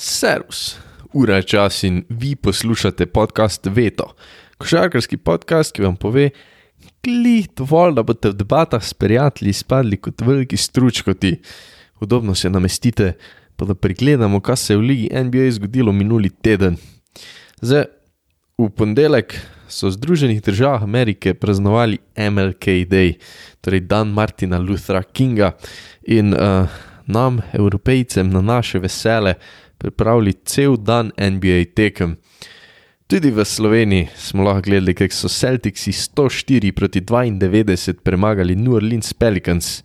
Servus, ura je čas in vi poslušate podcast Veto, košarkarski podcast, ki vam pove, klih dovolj, da boste v debatah s prijatelji spadli kot veliki stručkoti. Udobno se namestite, pa da pregledamo, kaj se je v Ligi NBA zgodilo minuli teden. Zdaj, v ponedeljek so v Združenih državah Amerike praznovali MLK Day, torej dan Martina Luthera Kinga in uh, nam, evropejcem, na naše vesele pripravili cel dan NBA tekem. Tudi v Sloveniji smo lahko gledali, kako so Celticsi 104 proti 92 premagali New Orleans Pelicans.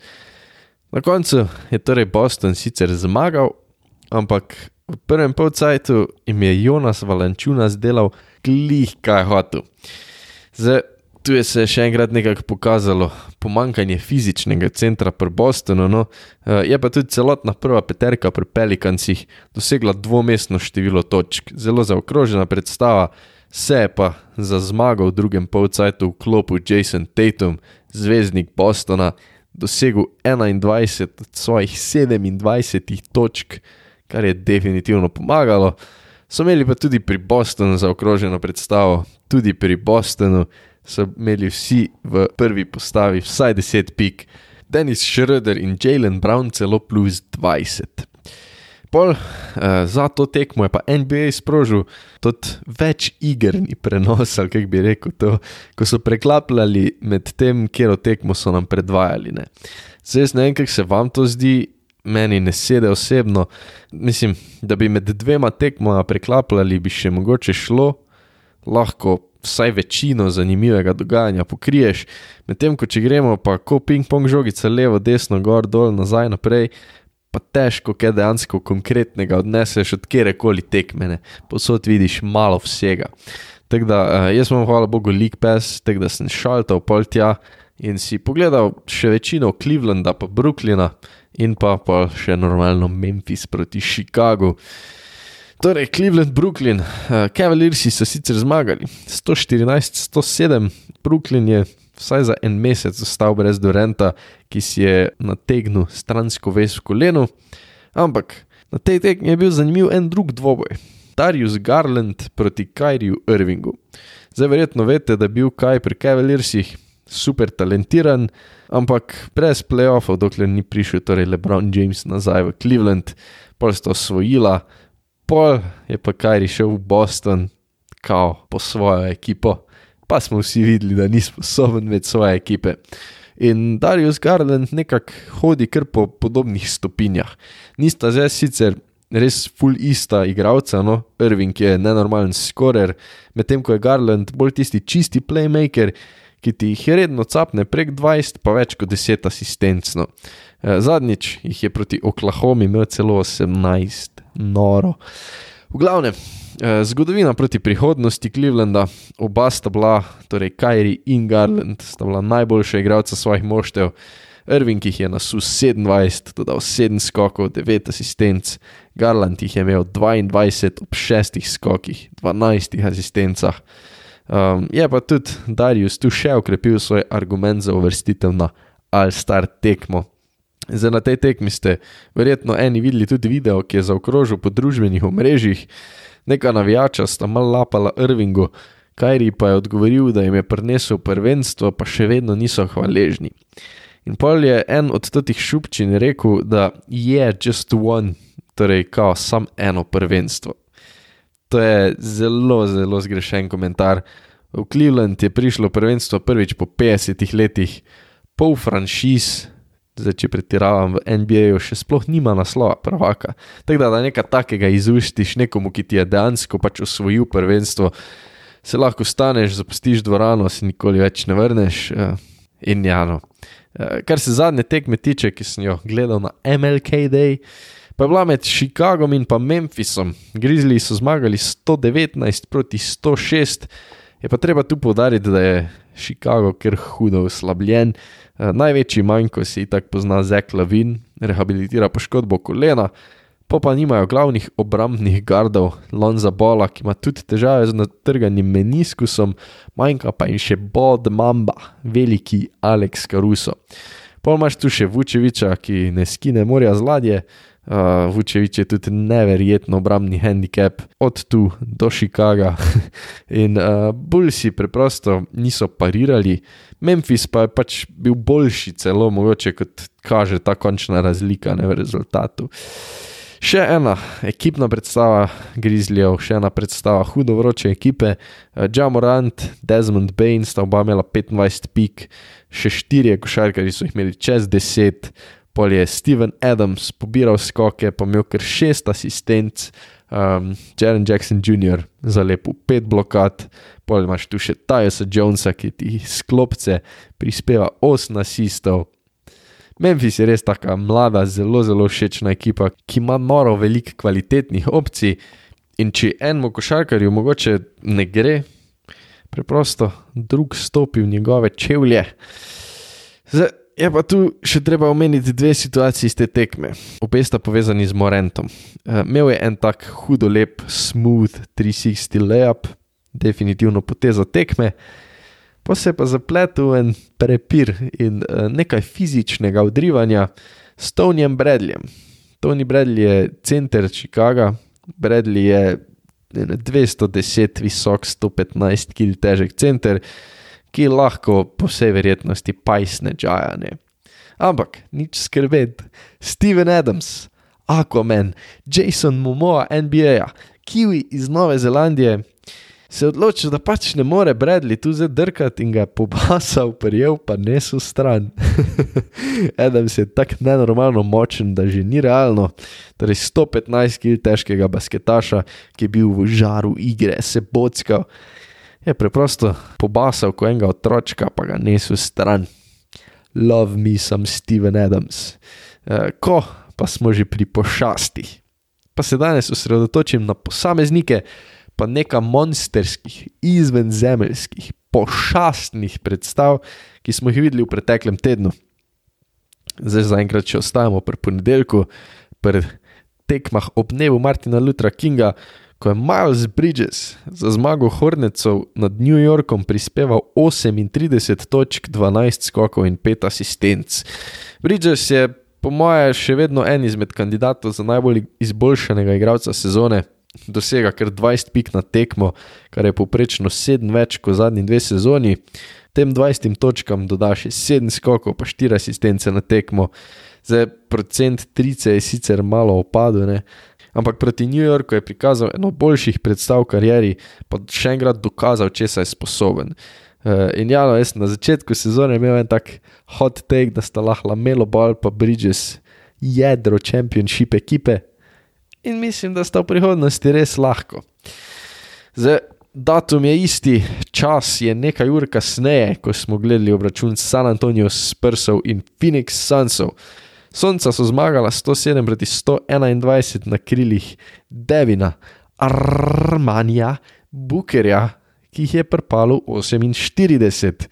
Na koncu je torej Boston sicer zmagal, ampak v prvem polcajtu jim je Jonas Valančunas delal glih kaj hotel. Zdaj, tu je se še enkrat nekako pokazalo pomankanje fizičnega centra pri Bostonu, no, eh, je pa tudi celotna prva peterka pri Pelikancih dosegla dvomestno število točk. Zelo zaokrožena predstava, se je pa za zmago v drugem polcajtu v klopu Jason Tatum, zvezdnik Bostona, dosegel 21 od svojih 27 točk, kar je definitivno pomagalo. So imeli pa tudi pri Bostonu zaokroženo predstavo, tudi pri Bostonu so imeli vsi v prvi postavi vsaj 10 pik, Dennis Schroeder in Jalen Brown celo plus 20. Pol, uh, za to tekmo je pa NBA sprožil tudi več igerni prenos, ali kako bi rekel to, ko so preklapljali med tem, kjer o tekmo so nam predvajali. Ne. Zdaj, ne vem, kako se vam to zdi, meni ne sede osebno. Mislim, da bi med dvema tekmoma preklapljali, bi še mogoče šlo, lahko vsaj večino zanimivega dogajanja pokriješ, medtem ko če gremo pa ko ping-pong žogice levo, desno, gor, dol, nazaj, naprej, pa težko kaj dejansko konkretnega odneseš od kjerkoli tekmene, posod vidiš malo vsega. Tako da eh, jaz imam, hvala Bogu, lik pes, tako da sem šaltal pol tja in si pogledal še večino Clevelanda, pa Brooklyna in pa, pa še normalno Memphis proti Chicagu. Torej, Cleveland, Brooklyn, uh, Cavaliersi so sicer zmagali. 114-107, Brooklyn je vsaj za en mesec ostal brez Dorenta, ki si je nategnil stransko vez v kolenu, ampak na tej tekmi je bil zanimiv en drug dvoboj. Darius Garland proti Kyriju Irvingu. Zdaj verjetno veste, da je bil Kaj pri Cavaliersih super talentiran, ampak brez playoffov, dokler ni prišel torej LeBron James nazaj v Cleveland, pol sta osvojila pol je pa Kajri šel v Boston, kao po svojo ekipo, pa smo vsi videli, da ni sposoben več svoje ekipe. In Darius Garland nekako hodi kar po podobnih stopinjah. Nista zdaj sicer res full ista igralca, no, Irving je nenormalen scorer, medtem ko je Garland bolj tisti čisti playmaker, ki ti jih redno capne prek 20, pa več kot 10 asistencno. Eh, zadnjič jih je proti Oklahomi imel celo 18, noro. V glavnem, eh, zgodovina proti prihodnosti Clevelanda, oba sta bila, torej Kyrie in Garland, sta bila najboljša igralca svojih moštev. Irving jih je na SUS 27, dodal 7 skokov, 9 asistenc, Garland jih je imel 22 ob 6 skokih, 12 asistencah. Um, je pa tudi Darius tu še ukrepil svoj argument za uvrstitev na All-Star tekmo. Zdaj na tej tekmi ste verjetno eni videli tudi video, ki je zaokrožil po družbenih omrežjih, neka navijača sta mal lapala Irvingu, Kajri pa je odgovoril, da jim je prinesel prvenstvo, pa še vedno niso hvaležni. In pol je en od teh šupčin rekel, da je just one, torej kao sam eno prvenstvo. To je zelo, zelo zgrešen komentar. V Cleveland je prišlo prvenstvo prvič po 50 letih, pol franšiz, Zdaj, če pretiravam v NBA-ju, še sploh nima naslova prvaka. Tako da, da nekaj takega izuštiš nekomu, ki ti je dejansko pač osvojil prvenstvo, se lahko staneš, zapustiš dvorano, se nikoli več ne vrneš. Eh, in ja, no. Eh, kar se zadnje tekme tiče, ki sem jo gledal na MLK Day, pa je bila med Chicagom in pa Memphisom. Grizzly so zmagali 119 proti 106, je pa treba tu povdariti, da je Chicago kar hudo oslabljen. Eh, največji manjko si tako pozna Zek Lavin, rehabilitira poškodbo kolena, pa pa nimajo glavnih obrambnih gardov, Lonza Bola, ki ima tudi težave z natrganim meniskusom, manjka pa jim še Bod Mamba, veliki Alex Caruso. Pa imaš tu še Vučeviča, ki ne skine morja z ladje, Uh, Vučevič je tudi neverjetno obrambni handicap, od tu do Chicaga. In uh, Bullsi preprosto niso parirali, Memphis pa je pač bil boljši, celo mogoče kot kaže ta končna razlika ne, v rezultatu. Še ena ekipna predstava Grizzlyjev, še ena predstava hudo vroče ekipe. Jamorant, Desmond Bain sta oba imela 25 pik, še štirje košarkari so jih imeli čez 10, pol je Steven Adams pobiral skoke, pa imel kar šest asistent, um, Jaren Jackson Jr. za lepo pet blokad, pol imaš tu še Tyusa Jonesa, ki ti sklopce prispeva osem asistov. Memphis je res taka mlada, zelo, zelo všečna ekipa, ki ima noro veliko kvalitetnih opcij. In če enemu košarkarju mogoče ne gre, preprosto drug stopi v njegove čevlje. Zdaj, Je pa tu še treba omeniti dve situaciji iz te tekme. Obe sta povezani z Morentom. Uh, imel je en tak hudo lep, smooth 360 layup, definitivno poteza tekme, pa se je pa zapletel en prepir in uh, nekaj fizičnega odrivanja s Tonyjem Bradleyjem. Tony Bradley je center Chicaga, Bradley je 210 visok, 115 kg težek center ki lahko po vsej verjetnosti pajsne džajane. Ampak nič skrbeti, Steven Adams, Aquaman, Jason Momoa, NBA, Kiwi iz Nove Zelandije. Se je odločil, da pač ne more Bradley tu zadrkati in ga pobasal, prijel pa nesel stran. Adams je tako nenormalno močen, da že ni realno. Torej 115 kg težkega basketaša, ki je bil v žaru igre, se bockal je preprosto pobasal kot enega otroka, pa ga nesel stran. Love me some Steven Adams. E, ko pa smo že pri pošasti, pa se danes osredotočim na posameznike, pa nekaj monsterskih, izvenzemeljskih, pošastnih predstav, ki smo jih videli v preteklem tednu. Zdaj zaenkrat, če ostajamo pri ponedeljku, pri tekmah ob dnevu Martina Lutra Kinga, ko je Miles Bridges za zmago Hornecov nad New Yorkom prispeval 38 točk, 12 skokov in 5 asistenc. Bridges je, po mojem, še vedno en izmed kandidatov za najbolj izboljšanega igralca sezone. Dosega kar 20 pik na tekmo, kar je poprečno 7 več kot zadnji dve sezoni. Tem 20 točkam dodaš 7 skokov, pa 4 asistence na tekmo. Zdaj, procent 30 je sicer malo opadel, ampak proti New Yorku je prikazal eno boljših predstav v karieri, pa še enkrat dokazal, če je sposoben. Uh, in ja, no, jaz na začetku sezone imel en tak hot take, da sta lahko Melo Ball pa Bridges jedro championship ekipe in mislim, da sta v prihodnosti res lahko. Zdaj, datum je isti, čas je nekaj ur kasneje, ko smo gledali obračun San Antonijo Spursov in Phoenix Sunsov. Sonca so zmagala 107 proti 121 na krilih Devina, Armanja, Bukerja, ki jih je prpalo 48.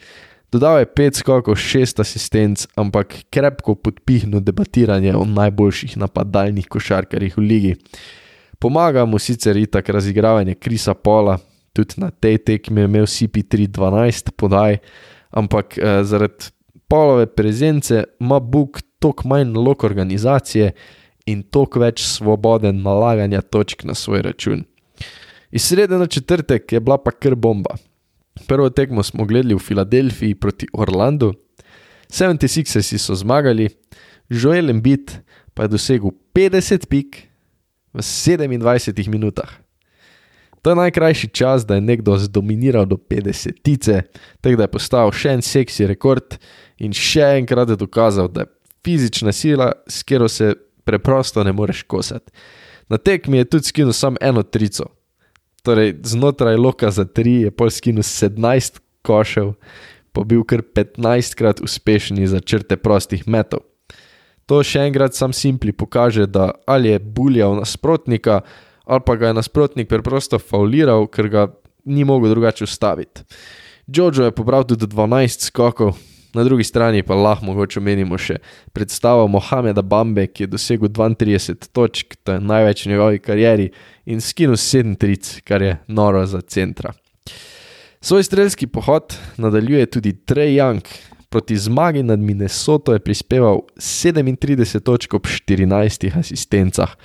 Dodal je 5 skokov, 6 asistenc, ampak krepko podpihnu debatiranje o najboljših napadalnih košarkarjih v ligi. Pomaga mu sicer itak razigravanje Krisa Pola, tudi na tej tekmi je imel CP3 12 podaj, ampak eh, zaradi Polove prezence ima Buk toliko manj nalog organizacije in toliko več svobode nalaganja točk na svoj račun. Iz srede na četrtek je bila pa kar bomba. Prvo tekmo smo gledali v Filadelfiji proti Orlandu, 76ersi so zmagali, Joel Embiid pa je dosegel 50 pik v 27 minutah. To je najkrajši čas, da je nekdo zdominiral do 50 tice, tako da je postal še en seksi rekord in še enkrat je dokazal, da je fizična sila, s katero se preprosto ne moreš kosati. Na tekmi je tudi skinu samo eno trico. Torej, znotraj loka za tri je pol skinu 17 košev, pa bil kar 15 krat uspešni za črte prostih metov. To še enkrat sam simpli pokaže, da ali je buljal nasprotnika, ali pa ga je nasprotnik preprosto fauliral, ker ga ni mogel drugače ustaviti. Jojo je pobral tudi 12 skokov, Na drugi strani pa lahko mogoče omenimo še predstavo Mohameda Bambe, ki je dosegel 32 točk, to je največ v njegovi karieri, in skinu 37, kar je noro za centra. Svoj strelski pohod nadaljuje tudi Trey Young, Proti zmagi nad Minnesoto je prispeval 37 točk ob 14 asistencah.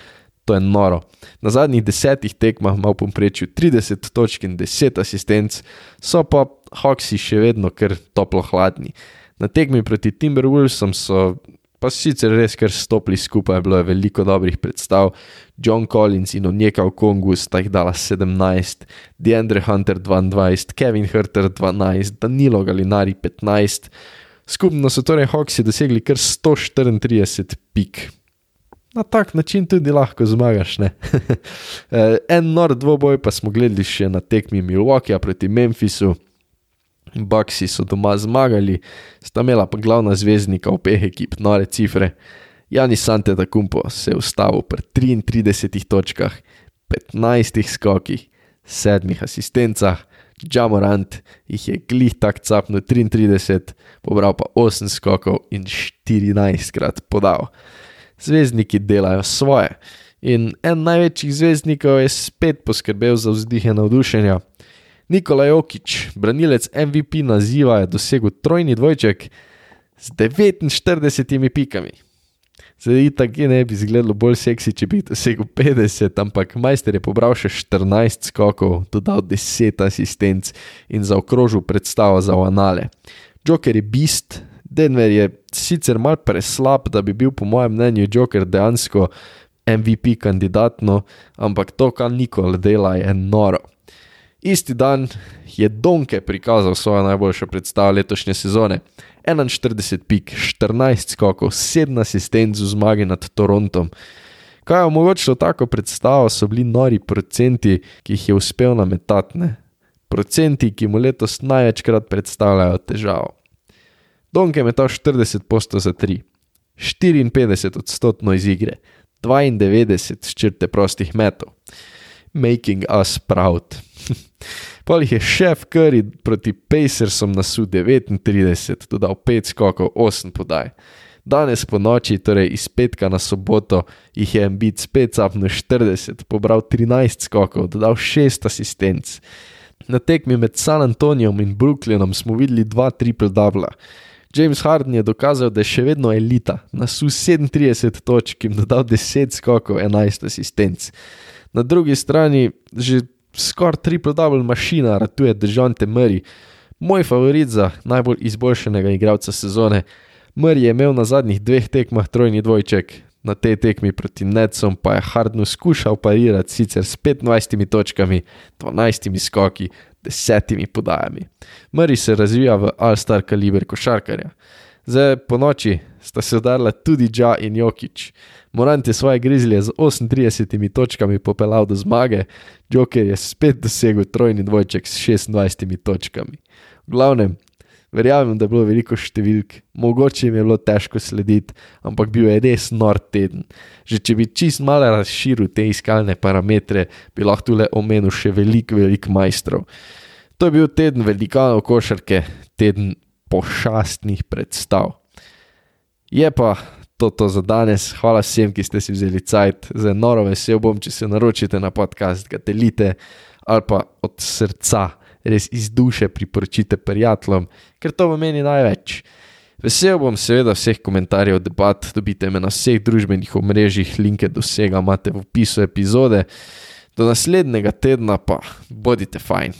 To je noro. Na zadnjih desetih tekmah ima v povprečju 30 točk in 10 asistenc, so pa Hawksi še vedno kar toplo hladni. Na tekmi proti Timberwolvesom so pa sicer res kar stopili skupaj, bilo je veliko dobrih predstav. John Collins in Onyeka v Kongu sta jih dala 17, Deandre Hunter 22, Kevin Herter 12, Danilo Galinari 15. Skupno so torej Hawksi dosegli kar 134 pik. Na tak način tudi lahko zmagaš. en nor dvoboj pa smo gledali še na tekmi Milwaukee proti Memphisu. Bucksi so doma zmagali, sta imela pa glavna zvezdnika obeh ekip, nore cifre. Janis Sante da Kumpo se je ustavil pri 33 točkah, 15 skokih, 7 asistencah, Jamorant jih je glih tak capno 33, pobral pa 8 skokov in 14 krat podal. Zvezdniki delajo svoje. In en največjih zvezdnikov je spet poskrbel za vzdihe navdušenja. Nikola Jokič, branilec MVP naziva, je dosegel trojni dvojček z 49 pikami. Zdaj, tako ne bi izgledalo bolj seksi, če bi dosegel 50, ampak majster je pobral še 14 skokov, dodal 10 asistenc in zaokrožil predstavo za Vanale. Joker je bist, Denver je sicer mal preslab, da bi bil po mojem mnenju Joker dejansko MVP kandidatno, ampak to, kar Nikola dela, je noro. Isti dan je Donke prikazal svojo najboljšo predstavo letošnje sezone. 41 pik, 14 skokov, 7 asistenc v zmagi nad Torontom. Kaj je omogočilo tako predstavo, so bili nori procenti, ki jih je uspel nametati. Procenti, ki mu letos največkrat predstavljajo težavo. Donke je metal 40 posto za 3, 54 odstotno iz igre, 92 črte prostih metov. Making us proud. Pol jih je šef Curry proti Pacersom na su 39, dodal 5 skokov, 8 podaj. Danes po noči, torej iz petka na soboto, jih je Embiid spet zapnil 40, pobral 13 skokov, dodal 6 asistenc. Na tekmi med San Antonijom in Brooklynom smo videli dva triple-dubla. James Harden je dokazal, da je še vedno elita, na su 37 točk in dodal 10 skokov, 11 asistenc. Na drugi strani že skoraj triple-double mašina, ratuje Držante Murray, moj favorit za najbolj izboljšanega igralca sezone. Murray je imel na zadnjih dveh tekmah trojni dvojček, na tej tekmi proti Netsom pa je Hardnu skušal parirati sicer s 25 točkami, 12 skoki, 10 podajami. Murray se razvija v all-star kaliber košarkarja. Zdaj po noči sta se udarila tudi Dža in Jokič. Morant je svoje grizlje z 38 točkami popeljal do zmage, Joker je spet dosegel trojni dvojček s 26 točkami. V glavnem, verjamem, da je bilo veliko številk, mogoče jim je bilo težko slediti, ampak bil je res nor teden. Že če bi čist malo razširil te iskalne parametre, bi lahko le omenil še veliko, veliko majstrov. To je bil teden velikanov košarke, teden pošastnih predstav. Je pa to, to za danes. Hvala vsem, ki ste si vzeli cajt. Zelo noro vesel bom, če se naročite na podcast, ga delite ali pa od srca, res iz duše priporočite prijateljem, ker to pomeni največ. Vesel bom seveda vseh komentarjev, debat, dobite me na vseh družbenih omrežjih, linke do vsega imate v opisu epizode. Do naslednjega tedna pa bodite fajn.